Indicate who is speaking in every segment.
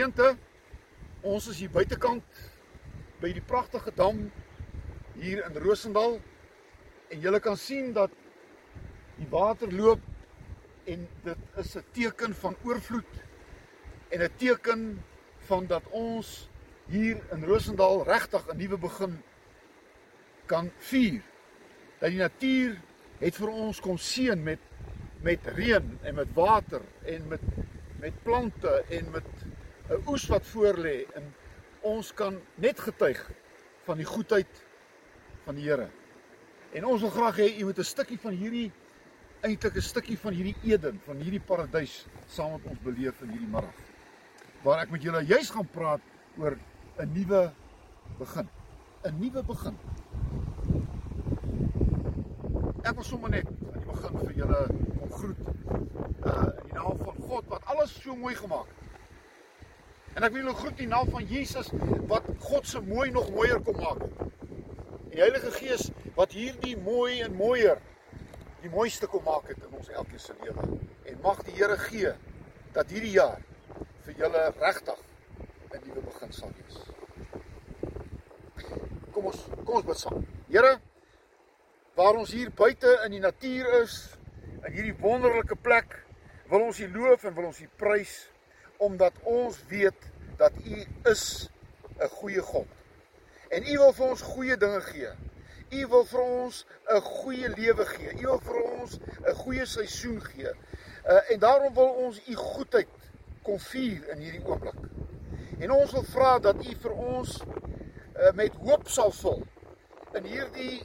Speaker 1: gemeente, ons is hier buitekant by die pragtige dam hier in Rosendal en julle kan sien dat die water loop en dit is 'n teken van oorvloed en 'n teken van dat ons hier in Rosendal regtig 'n nuwe begin kan vier. Dat die natuur het vir ons kom seën met met reën en met water en met met plante en met 'n oes wat voorlê en ons kan net getuig van die goedheid van die Here. En ons wil graag hê u moet 'n stukkie van hierdie eintlik 'n stukkie van hierdie Eden, van hierdie paradys saam met ons beleef in hierdie middag. Waar ek met julle juis gaan praat oor 'n nuwe begin. 'n Nuwe begin. Ek wil sommer net aan die begin vir julle groet uh in die naam van God wat alles so mooi gemaak het. En ek wil julle groet in die naam van Jesus wat God se mooi nog mooier kom maak. Die Heilige Gees wat hierdie mooi en mooier die mooiste kom maak het in ons elkeen se lewe. En mag die Here gee dat hierdie jaar vir julle regtig 'n nuwe begin sal wees. Kom ons kom ons bid saam. Here, waar ons hier buite in die natuur is, in hierdie wonderlike plek wil ons U loof en wil ons U prys omdat ons weet dat U is 'n goeie God. En U wil vir ons goeie dinge gee. U wil vir ons 'n goeie lewe gee. U wil vir ons 'n goeie seisoen gee. Uh, en daarom wil ons U goedheid kom vier in hierdie oomblik. En ons wil vra dat U vir ons uh, met hoop sal vul in hierdie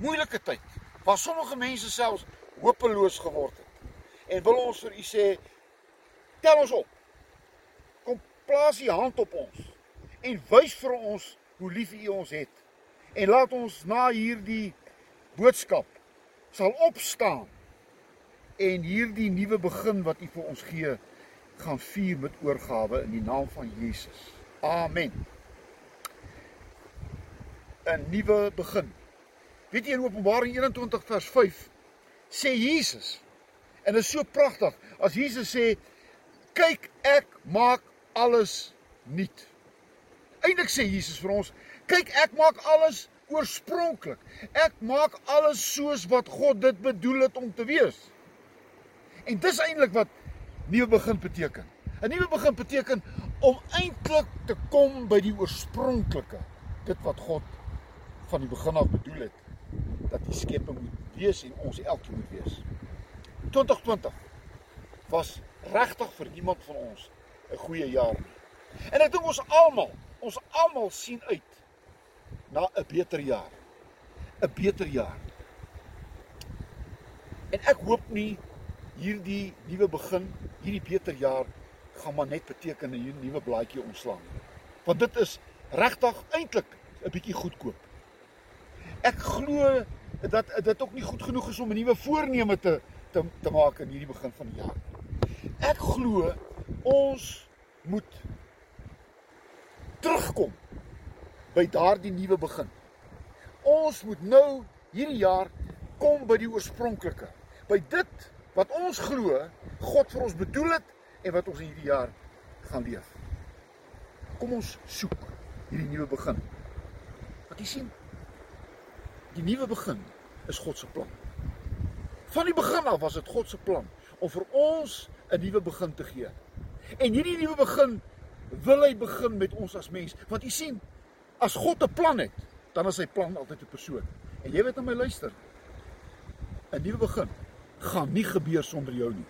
Speaker 1: moeilike tyd waar sommige mense selfs hopeloos geword het. En wil ons vir u sê tel ons op. Kom plaas u hand op ons en wys vir ons hoe lief u ons het. En laat ons na hierdie boodskap sal opstaan en hierdie nuwe begin wat u vir ons gee gaan vier met oorgawe in die naam van Jesus. Amen. 'n Nuwe begin. Weet jy in Openbaring 21 vers 5 sê Jesus. En dit is so pragtig as Jesus sê kyk ek maak alles nuut. Eindelik sê Jesus vir ons, kyk ek maak alles oorspronklik. Ek maak alles soos wat God dit bedoel het om te wees. En dis eintlik wat nuwe begin beteken. 'n Nuwe begin beteken om eintlik te kom by die oorspronklike, dit wat God van die begin af bedoel het dat die skepping moet wees en ons elkeen moet wees. 2020 was regtig vir niemand van ons 'n goeie jaar nie. En ek dink ons almal, ons almal sien uit na 'n beter jaar. 'n Beter jaar. En ek hoop nie hierdie nuwe begin, hierdie beter jaar gaan maar net beteken 'n nuwe blaadjie omslaan. Want dit is regtig eintlik 'n bietjie goedkoop. Ek glo dat dit ook nie goed genoeg is om 'n nuwe voorneme te te te maak in hierdie begin van die jaar. Ek glo ons moet terugkom by daardie nuwe begin. Ons moet nou hierdie jaar kom by die oorspronklike, by dit wat ons glo God vir ons bedoel het en wat ons hierdie jaar gaan leef. Kom ons soek hierdie nuwe begin. Wat jy sien, die nuwe begin is God se plan. Van die begin af was dit God se plan om vir ons 'n nuwe begin te gee. En hierdie nuwe begin wil hy begin met ons as mens. Want jy sien, as God 'n plan het, dan is sy plan altyd 'n persoon. En jy weet aan my luister. 'n Nuwe begin gaan nie gebeur sonder jou nie.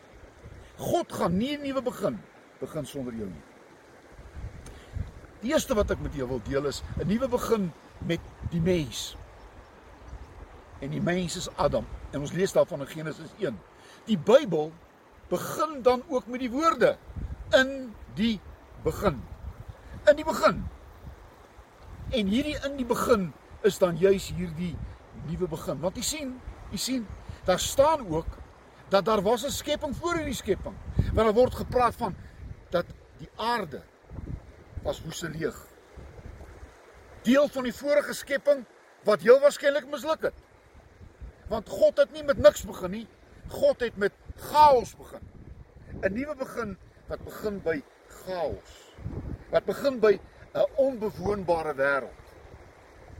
Speaker 1: God gaan nie 'n nuwe begin begin sonder jou nie. Die eerste wat ek met jou wil deel is 'n nuwe begin met die mens en die mens is Adam. En ons lees daarvan in Genesis 1. Die Bybel begin dan ook met die woorde in die begin. In die begin. En hierdie in die begin is dan juis hierdie nuwe begin. Want jy sien, jy sien, daar staan ook dat daar was 'n skepping voor hierdie skepping. Want daar word gepraat van dat die aarde was woeste leeg. Deel van die vorige skepping wat heel waarskynlik misluk het. Want God het nie met niks begin nie. God het met chaos begin. 'n nuwe begin wat begin by chaos. Wat begin by 'n onbewoonbare wêreld.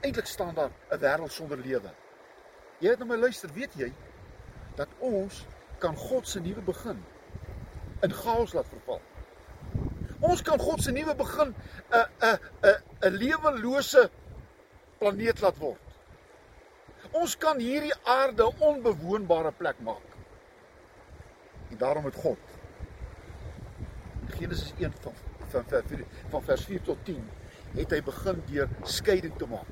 Speaker 1: Eintlik staan daar 'n wêreld sonder lewe. Jy het na my luister, weet jy dat ons kan God se nuwe begin in chaos laat verval. Ons kan God se nuwe begin 'n 'n 'n 'n lewelose planeet laat word. Ons kan hierdie aarde 'n onbewoonbare plek maak. En daarom het God Genesis 1 van van vers 4 van vers 4 tot 10 het hy begin deur skeiding te maak.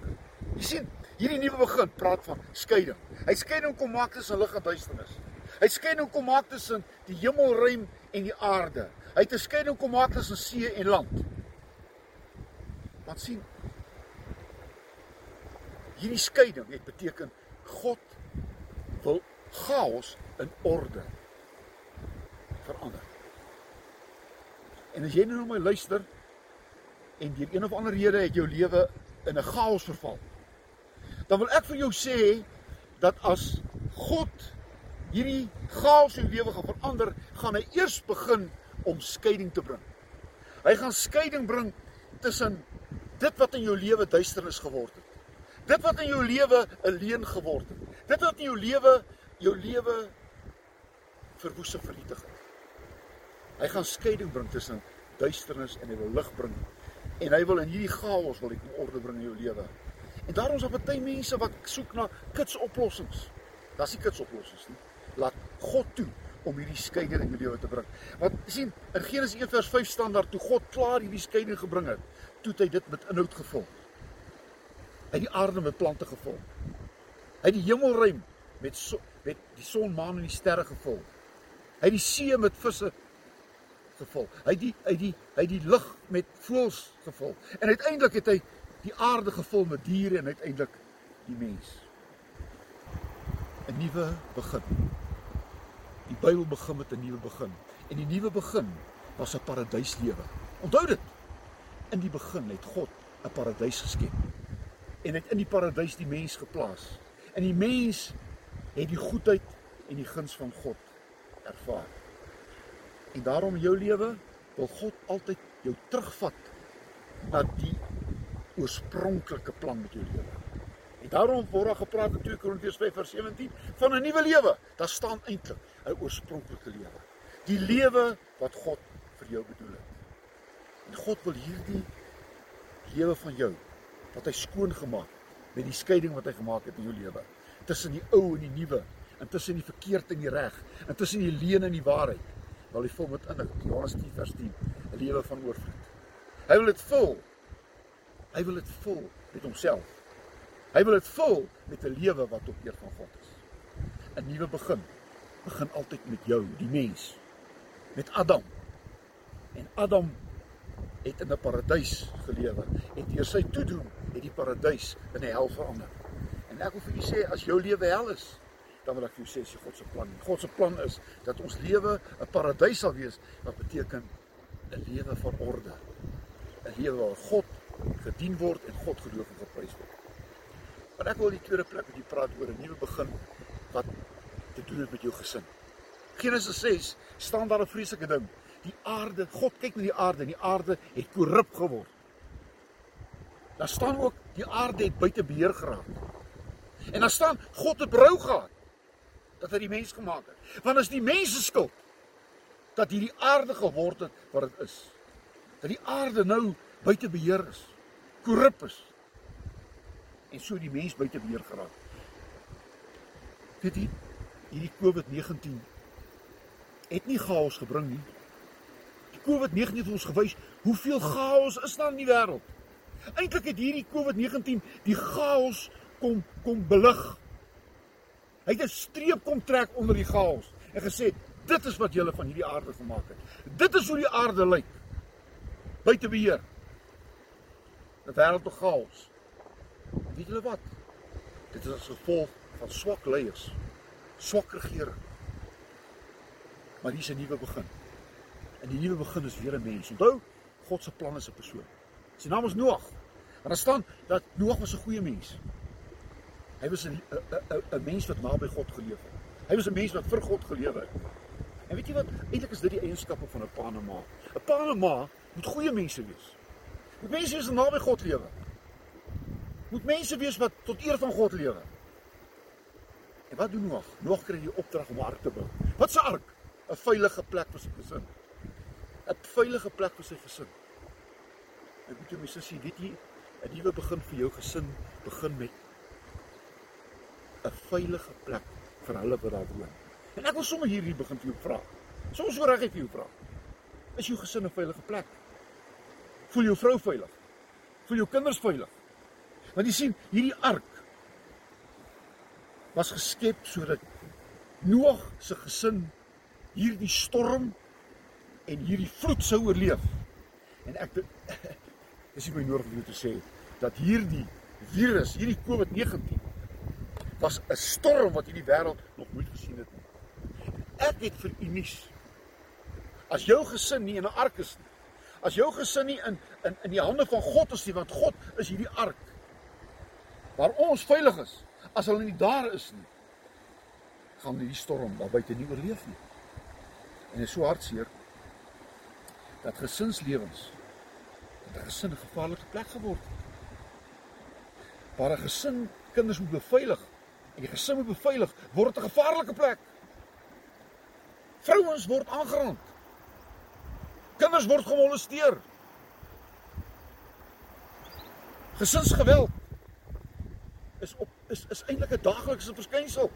Speaker 1: Jy sien, hierdie nuwe begin praat van skeiding. Hy skeiding kom maak tussen lig en duisternis. Hy skeiding kom maak tussen die hemelruim en die aarde. Hy het 'n skeiding kom maak tussen see en land. Want sien, hierdie skeiding het beteken God wil chaos in orde verander. En as jy nou my luister en deur een of ander rede het jou lewe in 'n chaos verval, dan wil ek vir jou sê dat as God hierdie chaos in jou lewe gaan verander, gaan hy eers begin om skeiding te bring. Hy gaan skeiding bring tussen dit wat in jou lewe duisternis geword het. Dit wat in jou lewe 'n leuen geword het. Dit wat in jou lewe jou lewe verwoes en vernietig het. Hy gaan skeiding bring tussen duisternis en hy wil lig bring. En hy wil in hierdie chaos wil hy orde bring in jou lewe. En daarom is daar baie mense wat soek na kitsoplossings. Daar's nie kitsoplossings nie. Laat God toe om hierdie skeiding in jou te bring. Want sien, in Genesis 1 vers 5 staan daar toe God klaar hierdie skeiding gebring het, toe het hy dit met inhoud gevul. Hy het die aarde met plante gevul. Hy het die hemelruim met so, met die son, maan en die sterre gevul. Hy het die see met visse gevul. Hy het die hy die hy het die lug met voëls gevul. En uiteindelik het hy die aarde gevul met diere en uiteindelik die mens. 'n Nuwe begin. Die Bybel begin met 'n nuwe begin. En die nuwe begin was 'n paradyslewe. Onthou dit. In die begin het God 'n paradys geskep. En het in die paradys die mens geplaas. En die mens het die goedheid en die guns van God ervaar. En daarom jou lewe wil God altyd jou terugvat na die oorspronklike plan met jou lewe. En daarom word daar gepraat in 2 Korintiërs 5:17 van 'n nuwe lewe. Daar staan eintlik 'n oorspronklike lewe. Die lewe wat God vir jou bedoel het. En God wil hierdie lewe van jou wat hy skoon gemaak met die skeiding wat hy gemaak het in jou lewe tussen die ou en die nuwe, intussen die verkeerd en die reg, intussen die leuen en die waarheid wil hy vul met inhoud. Johannes 10 vers 10, 'n lewe van oorvloed. Hy wil dit vul. Hy wil dit vul met homself. Hy wil dit vul met 'n lewe wat tot eer van God is. 'n Nuwe begin begin altyd met jou, die mens. Met Adam. En Adam het in 'n paradys gelewe en deur sy toedoen het die paradys in 'n hel verander. En ek wil vir julle sê as jou lewe hel is, dan wil ek vir jou sê sy God se plan. God se plan is dat ons lewe 'n paradys sal wees wat beteken 'n lewe van orde. 'n Lewe waar God gedien word en God geloof en geprys word. Maar ek wil die tweede plek met jou praat oor 'n nuwe begin wat te doen het met jou gesin. Genesis 6 staan daar 'n vreeslike ding. Die aarde, God kyk na die aarde en die aarde het korrup geword. Daar staan ook die aarde het buite beheer geraak. En daar staan God het berou gehad dat hy die mens gemaak het. Want as die mens se skuld dat hierdie aarde geword het wat dit is. Dat die aarde nou buite beheer is. Korrup is. En so die mens buite beheer geraak. Weet jy, hierdie COVID-19 het nie chaos gebring nie. Die COVID-19 het ons gewys hoeveel chaos is daar in die wêreld. Eintlik het hierdie COVID-19 die chaos kom kom belig Hy het 'n streep kom trek onder die chaos en gesê dit is wat julle van hierdie aarde gemaak het. Dit is hoe die aarde lyk. Buite beheer. 'n Wêreld te chaos. Weet julle wat? Dit is as gevolg van swak leiers, swak regering. Maar hier is 'n nuwe begin. En die nuwe begin is weer 'n mens. Onthou, God se plan is 'n persoon. Sy naam is Noag. En daar staan dat Noag was 'n goeie mens. Hy was 'n 'n 'n mens wat naby God geleef het. Hy was 'n mens wat vir God geleef het. En weet jy wat? Eintlik is dit die eienskappe van 'n pa en 'n ma. 'n Pa en 'n ma moet goeie mense wees. Moet mense wees wat naby God lewe. Moet mense wees wat tot eer van God lewe. En wat doen Noag? Noag kry die opdrag om 'n ark te bou. Wat 'n ark? 'n Veilige plek vir sy gesin. 'n Veilige plek vir sy gesin. Ek moet jou mense sê, weet jy, 'n nuwe begin vir jou gesin begin met 'n veilige plek vir hulle wat daar woon. En ek wil sommer hierdie begin vir jou vra. Soms so reg ek vir jou vra. Is jou gesin 'n veilige plek? Voel jou vrou veilig? Voel jou kinders veilig? Want jy sien, hierdie ark was geskep sodat Noag se gesin hierdie storm en hierdie vloed sou oorleef. En ek dis nie my nodig om te sê dat hierdie virus, hierdie COVID-19 was 'n storm wat hierdie wêreld nog nooit gesien het. Ek het vir u nuus. As jou gesin nie in 'n ark is nie, as jou gesin nie in in in die hande van God is nie, want God is hierdie ark waar ons veilig is, as hulle nie daar is nie, gaan hierdie storm daar buite nie oorleef nie. En dit is so hartseer dat gesinslewens dat 'n gesin 'n gevaarlike plek geword het. Waar 'n gesin kinders moet beveilig en die gesin moet beveilig, word 'n gevaarlike plek. Vrouens word aangerand. Kinders word gemolesteer. Gesinsgeweld is op is is eintlik 'n daaglikse verskynsel.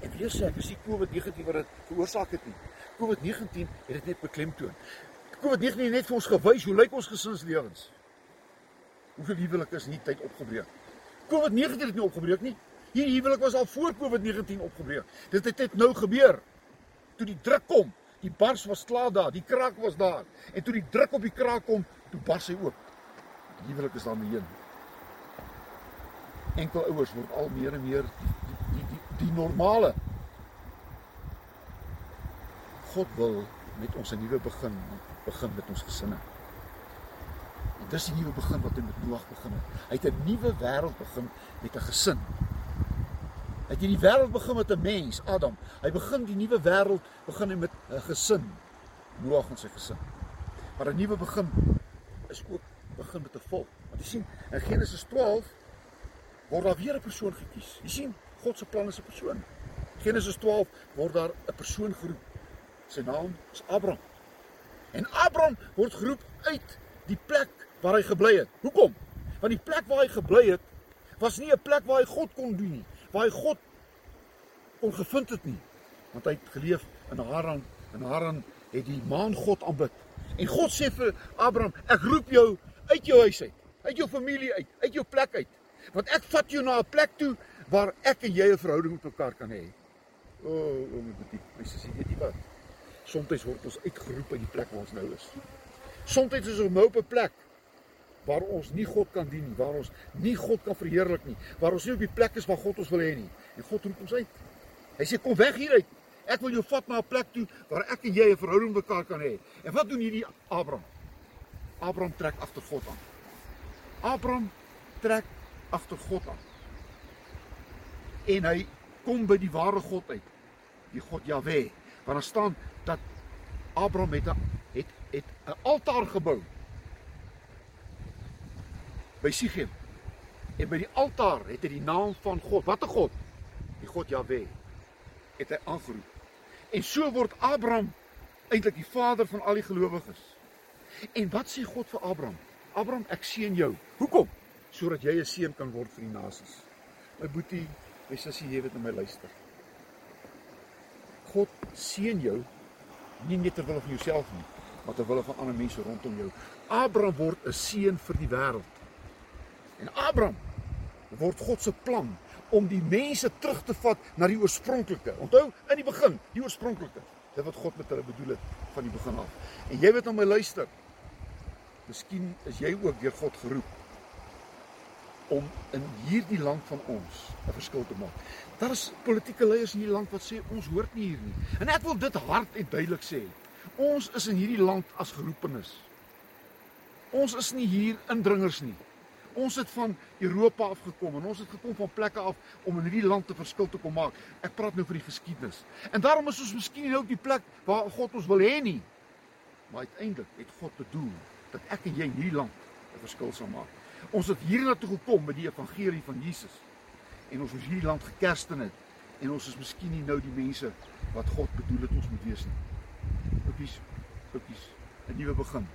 Speaker 1: Ek wil sê ek is nie COVID-19 wat dit veroorsaak het nie. COVID-19 het dit net beklemtoon. COVID-19 het net vir ons gewys hoe lyk ons gesinslewens. Hoeveel huwelike is nie tyd opgebreek. COVID-19 het nie opgebreek nie. Hierdie huwelik was al voor COVID-19 opgebreek. Dit het net nou gebeur. Toe die druk kom, die bars was klaar daar, die kraak was daar. En toe die druk op die kraak kom, toe bars hy oop. Die huwelik is daarmee heen. Enkel ouers word al meer en meer die die die, die normale. God wil met ons 'n nuwe begin begin met ons gesinne. Dis die nuwe begin wat hy met Noag begin het. Hy het 'n nuwe wêreld begin met 'n gesin. Hy het hierdie wêreld begin met 'n mens, Adam. Hy begin die nuwe wêreld begin hy met 'n gesin. Noag en sy gesin. Maar 'n nuwe begin is ook begin met 'n volk. Want jy sien, in Genesis 12 word daar weer 'n persoon gekies. Jy sien, God se plan is 'n persoon. Genesis 12 word daar 'n persoon geroep. Sy naam is Abraham. En Abraham word geroep uit die plek waar hy gebly het. Hoekom? Want die plek waar hy gebly het was nie 'n plek waar hy God kon dien nie, waar hy God kon gevind het nie. Want hy het geleef in Haran en Haran het die maan God aanbid. En God sê vir Abraham, ek roep jou uit jou huis uit, uit jou familie uit, uit jou plek uit. Want ek vat jou na 'n plek toe waar ek en jy 'n verhouding met mekaar kan hê. O, oh, o my boetie, my sussie, weet jy wat? Soms word ons uitgeroep uit die plek waar ons nou is. Soms is ons nou op 'n plek waar ons nie God kan dien nie, waar ons nie God kan verheerlik nie, waar ons nie op die plek is waar God ons wil hê nie. En God roep ons uit. Hy sê kom weg hieruit. Ek wil jou vat na 'n plek toe waar ek en jy 'n verhouding met mekaar kan hê. En wat doen hierdie Abraham? Abraham trek agter God aan. Abraham trek agter God aan. En hy kom by die ware God uit. Die God Jahwe. Want daar staan dat Abraham het 'n het het 'n altaar gebou by Sichem. En by die altaar het hy die naam van God, watter God? Die God Jahwe het hy aangeroep. En so word Abraham eintlik die vader van al die gelowiges. En wat sê God vir Abraham? Abraham, ek seën jou. Hoekom? Sodat jy 'n seën kan word vir die nasies. My boetie, my sussie, jy weet na my luister. God seën jou nie net ter wille van jouself nie, maar ter wille van ander mense rondom jou. Abraham word 'n seën vir die wêreld. En Abraham word God se plan om die mense terug te vat na die oorspronklike. Onthou, in die begin, die oorspronklike. Dit wat God met hulle bedoel het van die begin af. En jy weet nou my luister. Miskien is jy ook deur God geroep om in hierdie land van ons 'n verskil te maak. Daar is politieke leiers in hierdie land wat sê ons hoort nie hier nie. En ek wil dit hard en duidelik sê. Ons is in hierdie land as geroepenes. Ons is nie hier indringers nie. Ons het van Europa af gekom en ons het gekom van plekke af om in hierdie land 'n verskil te kom maak. Ek praat nou vir die geskiedenis. En daarom is ons miskien nie op die plek waar God ons wil hê nie. Maar uiteindelik het God bedoel dat ek en jy in hierdie land 'n verskil sal maak. Ons het hiernatoe gekom met die evangelie van Jesus. En ons is hierdie land gekersten het en ons is miskien nie nou die mense wat God bedoel het ons moet wees nie. Opies, opies, 'n nuwe begin.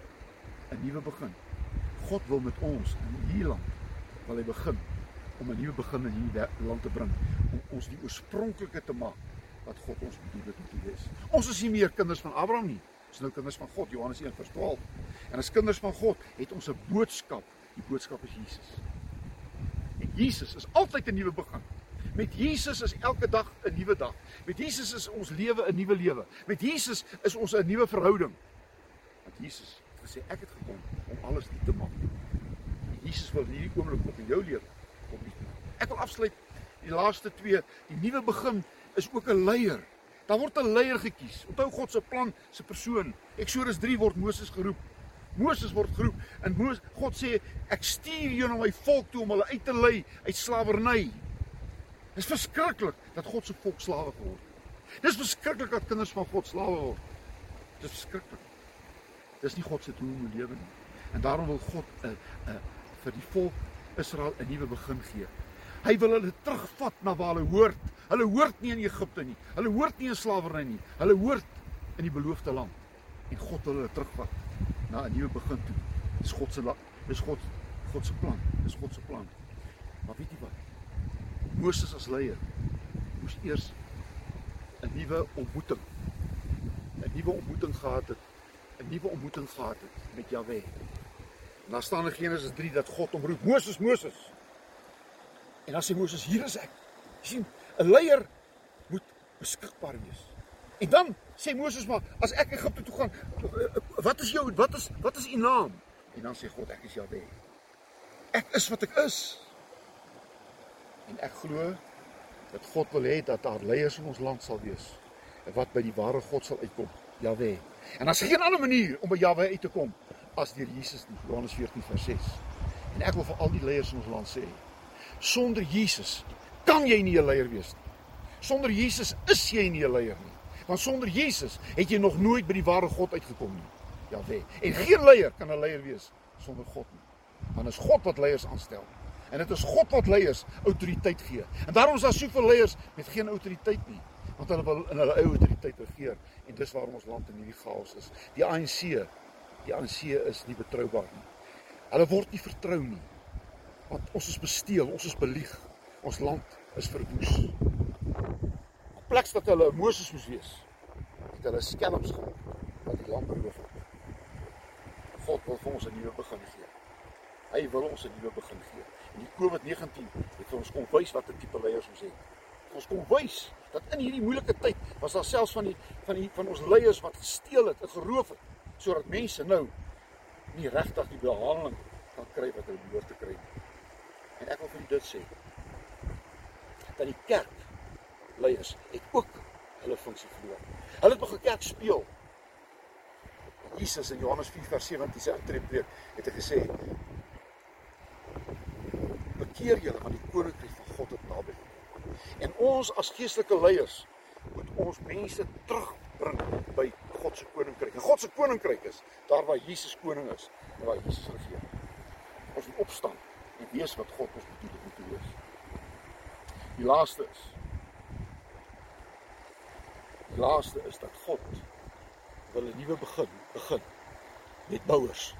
Speaker 1: 'n Nuwe begin. God wil met ons in hierdie land wil hy begin om 'n nuwe begin in hierdie land te bring om ons die oorspronklike te maak wat God ons bedoel het om te wees. Ons is nie meer kinders van Abraham nie. Ons is nou kinders van God, Johannes 1:12. En as kinders van God het ons 'n boodskap. Die boodskap is Jesus. En Jesus is altyd 'n nuwe begin. Met Jesus is elke dag 'n nuwe dag. Met Jesus is ons lewe 'n nuwe lewe. Met Jesus is ons 'n nuwe verhouding. Want Jesus het gesê ek het gekom om alles nuut te maak. Jesus wil hierdie oomblik op in jou lewe kom nuut maak. Ek wil afsluit die laaste twee. Die nuwe begin is ook 'n leier. Daar word 'n leier gekies. Onthou God se plan, se persoon. Eksodus 3 word Moses geroep. Moses word geroep en Moses, God sê ek stuur jou na my volk toe om hulle uit te lei uit slawerny. Dit is verskriklik dat God se volk slawe word. Dis verskriklik dat kinders van God slawe word. Dis verskriklik. Dis nie God se doel in lewe nie. En daarom wil God 'n uh, 'n uh, vir die volk Israel 'n nuwe begin gee. Hy wil hulle terugvat na waar hulle hoort. Hulle hoort nie in Egipte nie. Hulle hoort nie in slawerny nie. Hulle hoort in die beloofde land. En God wil hulle terugvat na 'n nuwe begin toe. Dis God se dis God God se plan. Dis God se plan. Maar weet jy wat? Moses as leier moes eers 'n nuwe ontmoeting 'n nuwe ontmoeting gehad het. 'n nuwe ontmoeting gehad het met Jahwe. En dan staan in Genesis 3 dat God hom roep: "Moses, Moses." En dan sê Moses: "Hier is ek." Jy sien, 'n leier moet beskikbaar wees. En dan sê Moses maar as ek Egipte toe gaan, wat is jou wat is wat is u naam? En dan sê God ek is Jahwe. Ek is wat ek is. En ek glo dat God wil hê dat daar leiers in ons land sal wees wat by die ware God sal uitkom, Jahwe. En daar's geen ander manier om by Jahwe uit te kom as deur Jesus nie. Johannes 14 vers 6. En ek wil vir al die leiers in ons land sê, sonder Jesus kan jy nie 'n leier wees nie. Sonder Jesus is jy nie 'n leier nie. Want sonder Jesus het jy nog nooit by die ware God uitgekom nie. Jahwe. En geen leier kan 'n leier wees sonder God nie. Want is God wat leiers aanstel. En dit is God wat leiers autoriteit gee. En daarom is daar soveel leiers met geen autoriteit nie, want hulle wil in hulle eie autoriteit regeer en dis waarom ons land in hierdie chaos is. Die ANC, die ANC is nie betroubaar nie. Hulle word nie vertrou nie. Want ons is besteel, ons is belieg. Ons land is verwoes. Op plek dat hulle Moses moes wees, het hulle skelms gehad wat die land beroof het. God wil vir ons 'n nuwe begin gee. Hy wil ons 'n nuwe begin gee. En die COVID-19 het ons kom wys wat 'n tipe leiers ons het. Ons kom wys dat in hierdie moeilike tyd was daar selfs van die van die van ons leiers wat gesteel het geroof het sodat mense nou nie regtig die behandeling kan kry wat hulle behoort te kry nie. En ek wil vir dit sê dat die kerk leiers het ook hulle funksie verloor. Hulle het begin kerk speel. Jesus in Johannes 4 vers 17 se intreepreek het hy gesê bekeer julle want die koninkryk van God het naby gekom. En ons as geestelike leiers moet ons mense terugbring by God se koninkryk. En God se koninkryk is daar waar Jesus koning is en waar Jesus regeer. Ons moet opstaan en wees wat God ons bedoel het om te wees. Die laaste is Die laaste is dat God wil 'n nuwe begin begin met bouers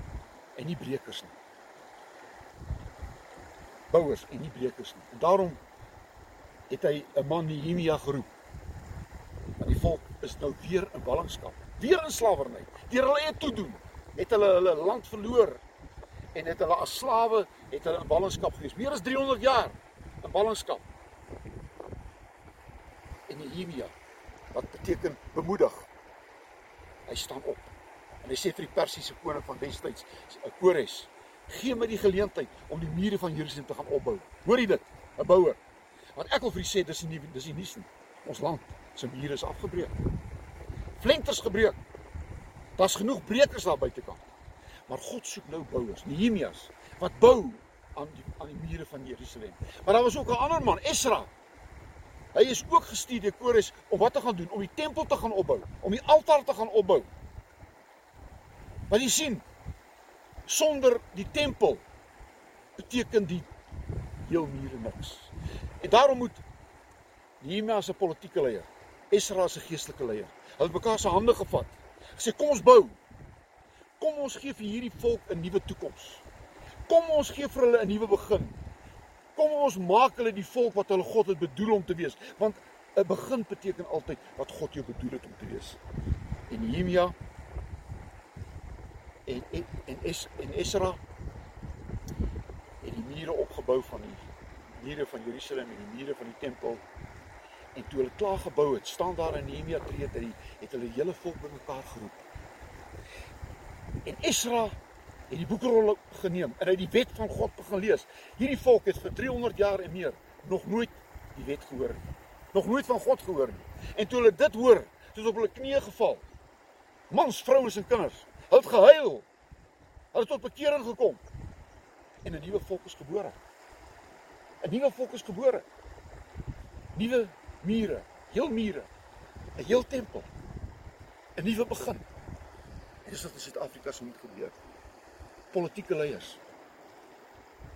Speaker 1: en nie brekers nie. Bouers en nie brekers nie. En daarom het hy 'n man Nehemia geroep. Want die volk is nou weer in ballingskap, weer in slawerny. Deur hulle eie toedoen het hulle hulle land verloor en het hulle as slawe het hulle in ballingskap gewees. Meer as 300 jaar in ballingskap. En Nehemia wat beteken bemoedig. Hy staan op. En hy sê vir die Persiese koning van destyds, Kores, gee my die geleentheid om die mure van Jerusalem te gaan opbou. Hoor jy dit? 'n Bouer. Want ek wil vir u sê dis nie dis nie nuus nie. Ons land se mure is afgebreek. Flenters gebreek. Daar's genoeg brekers daar buitekant. Maar God soek nou bouers, Nehemias, wat bou aan die aan die mure van Jerusalem. Maar daar was ook 'n ander man, Esra. Hy is ook gestuur deur Kores om wat te gaan doen, om die tempel te gaan opbou, om die altaar te gaan opbou. Maar jy sien, sonder die tempel beteken die heel mure niks. En daarom moet Nehemia as 'n politieke leier, Esra as 'n geestelike leier, hulle mekaar se hande gevat. Gesê kom ons bou. Kom ons gee vir hierdie volk 'n nuwe toekoms. Kom ons gee vir hulle 'n nuwe begin. Kom ons maak hulle die volk wat hulle God het bedoel om te wees, want 'n begin beteken altyd wat God jou bedoel het om te wees. En Nehemia en en en, es, en Esra het die mure opgebou van die mure van Jerusalem en die mure van die tempel. En toe hulle klaar gebou het, staan daar in Nehemia 3 dat hy het hulle hele volk bymekaar geroep. En Esra het die boekrol geneem en hy die wet van God begin lees. Hierdie volk het vir 300 jaar en meer nog nooit die wet gehoor nie. Nog nooit van God gehoor nie. En toe hulle dit hoor, het hulle op hulle knieë geval. Mans, vrouens en kinders, hulle het gehuil. Hulle het tot bekering gekom. En 'n nuwe volk is gebore. 'n Nuwe volk is gebore. Nuwe mure, heel mure, 'n heel tempel. 'n Nuwe begin. En dis wat in Suid-Afrika sou moet gebeur. Politieke leiers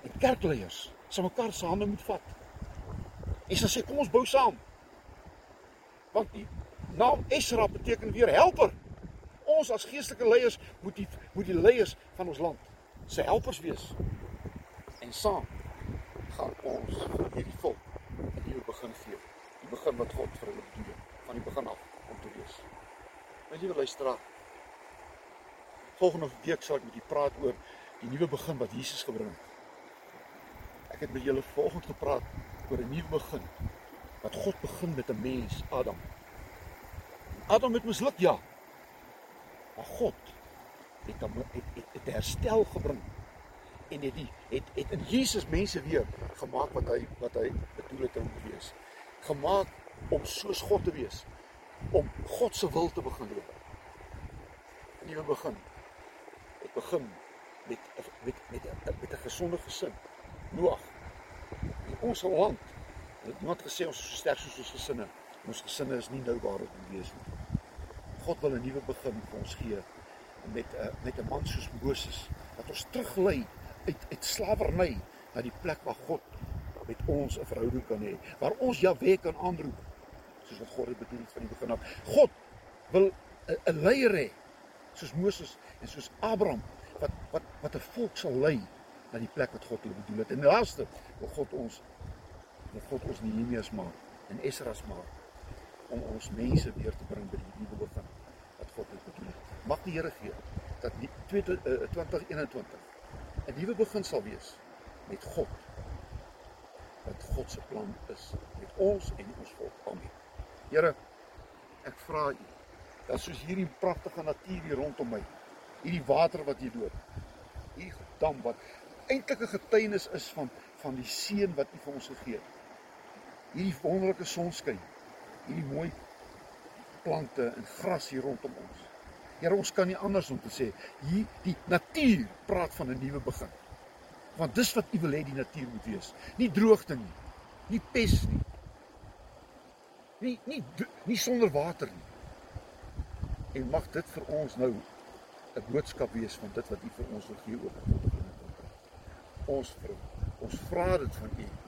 Speaker 1: en kerkleiers sal mekaar se hande moet vat. En sê kom ons bou saam. Want die naam Esra beteken weer helper. Ons as geestelike leiers moet die moet die leiers van ons land se helpers wees. En saam gaan ons vir hierdie volk 'n nuwe begin gee die begin wat God vir hulle bedoel het van die begin af om te wees. My liewe luisteraar, volgende week sal ek met julle praat oor die nuwe begin wat Jesus gebring het. Ek het met julle volgende gepraat oor 'n nuwe begin wat God begin met 'n mens, Adam. Adam het misluk, ja. Maar God het hom het, het, het herstel gebring en het die het het in Jesus mense weer gemaak wat hy wat hy bedoel het om te wees gemaak om soos God te wees, om God se wil te begin doen. 'n Nuwe begin. Ek begin met met met met 'n gesonde gesin. Noag. In ons land het iemand gesê ons is so sterk soos ons gesinne. Ons gesinne is nie nou waar dit moet wees nie. God wil 'n nuwe begin vir ons gee met 'n met 'n man soos Moses wat ons teruglei uit uit slawerny na die plek waar God met ons 'n verhouding kan hê waar ons Jahwe kan aanroep soos wat God dit bedoel het van die begin af. God wil 'n leier hê soos Moses en soos Abraham wat wat wat 'n volk sal lei na die plek wat God hulle bedoel het. En laaste wil God ons wil God ons Nehemias maak en Esra's maak om ons mense weer te bring by die nuwe begin wat God het bedoel het. Mag die Here gee dat die 2021 'n nuwe begin sal wees met God wat God se plan is met ons en ons volk. Amen. Here, ek vra U dat soos hierdie pragtige natuur hier rondom my, hierdie water wat hier loop, hierdie dam wat eintlik 'n getuienis is van van die seën wat U vir ons gegee het. Hierdie wonderlike sonskyn, hierdie mooi plante en gras hier rondom ons. Here, ons kan nie anders om te sê hier die natuur praat van 'n nuwe begin. Want dis wat U wil hê die natuur moet wees. Nie droogte nie. Nie pes nie. Nie nie nie sonder water nie. En mag dit vir ons nou 'n boodskap wees van dit wat U vir ons wil gee God. Ons vir ons vra dit van U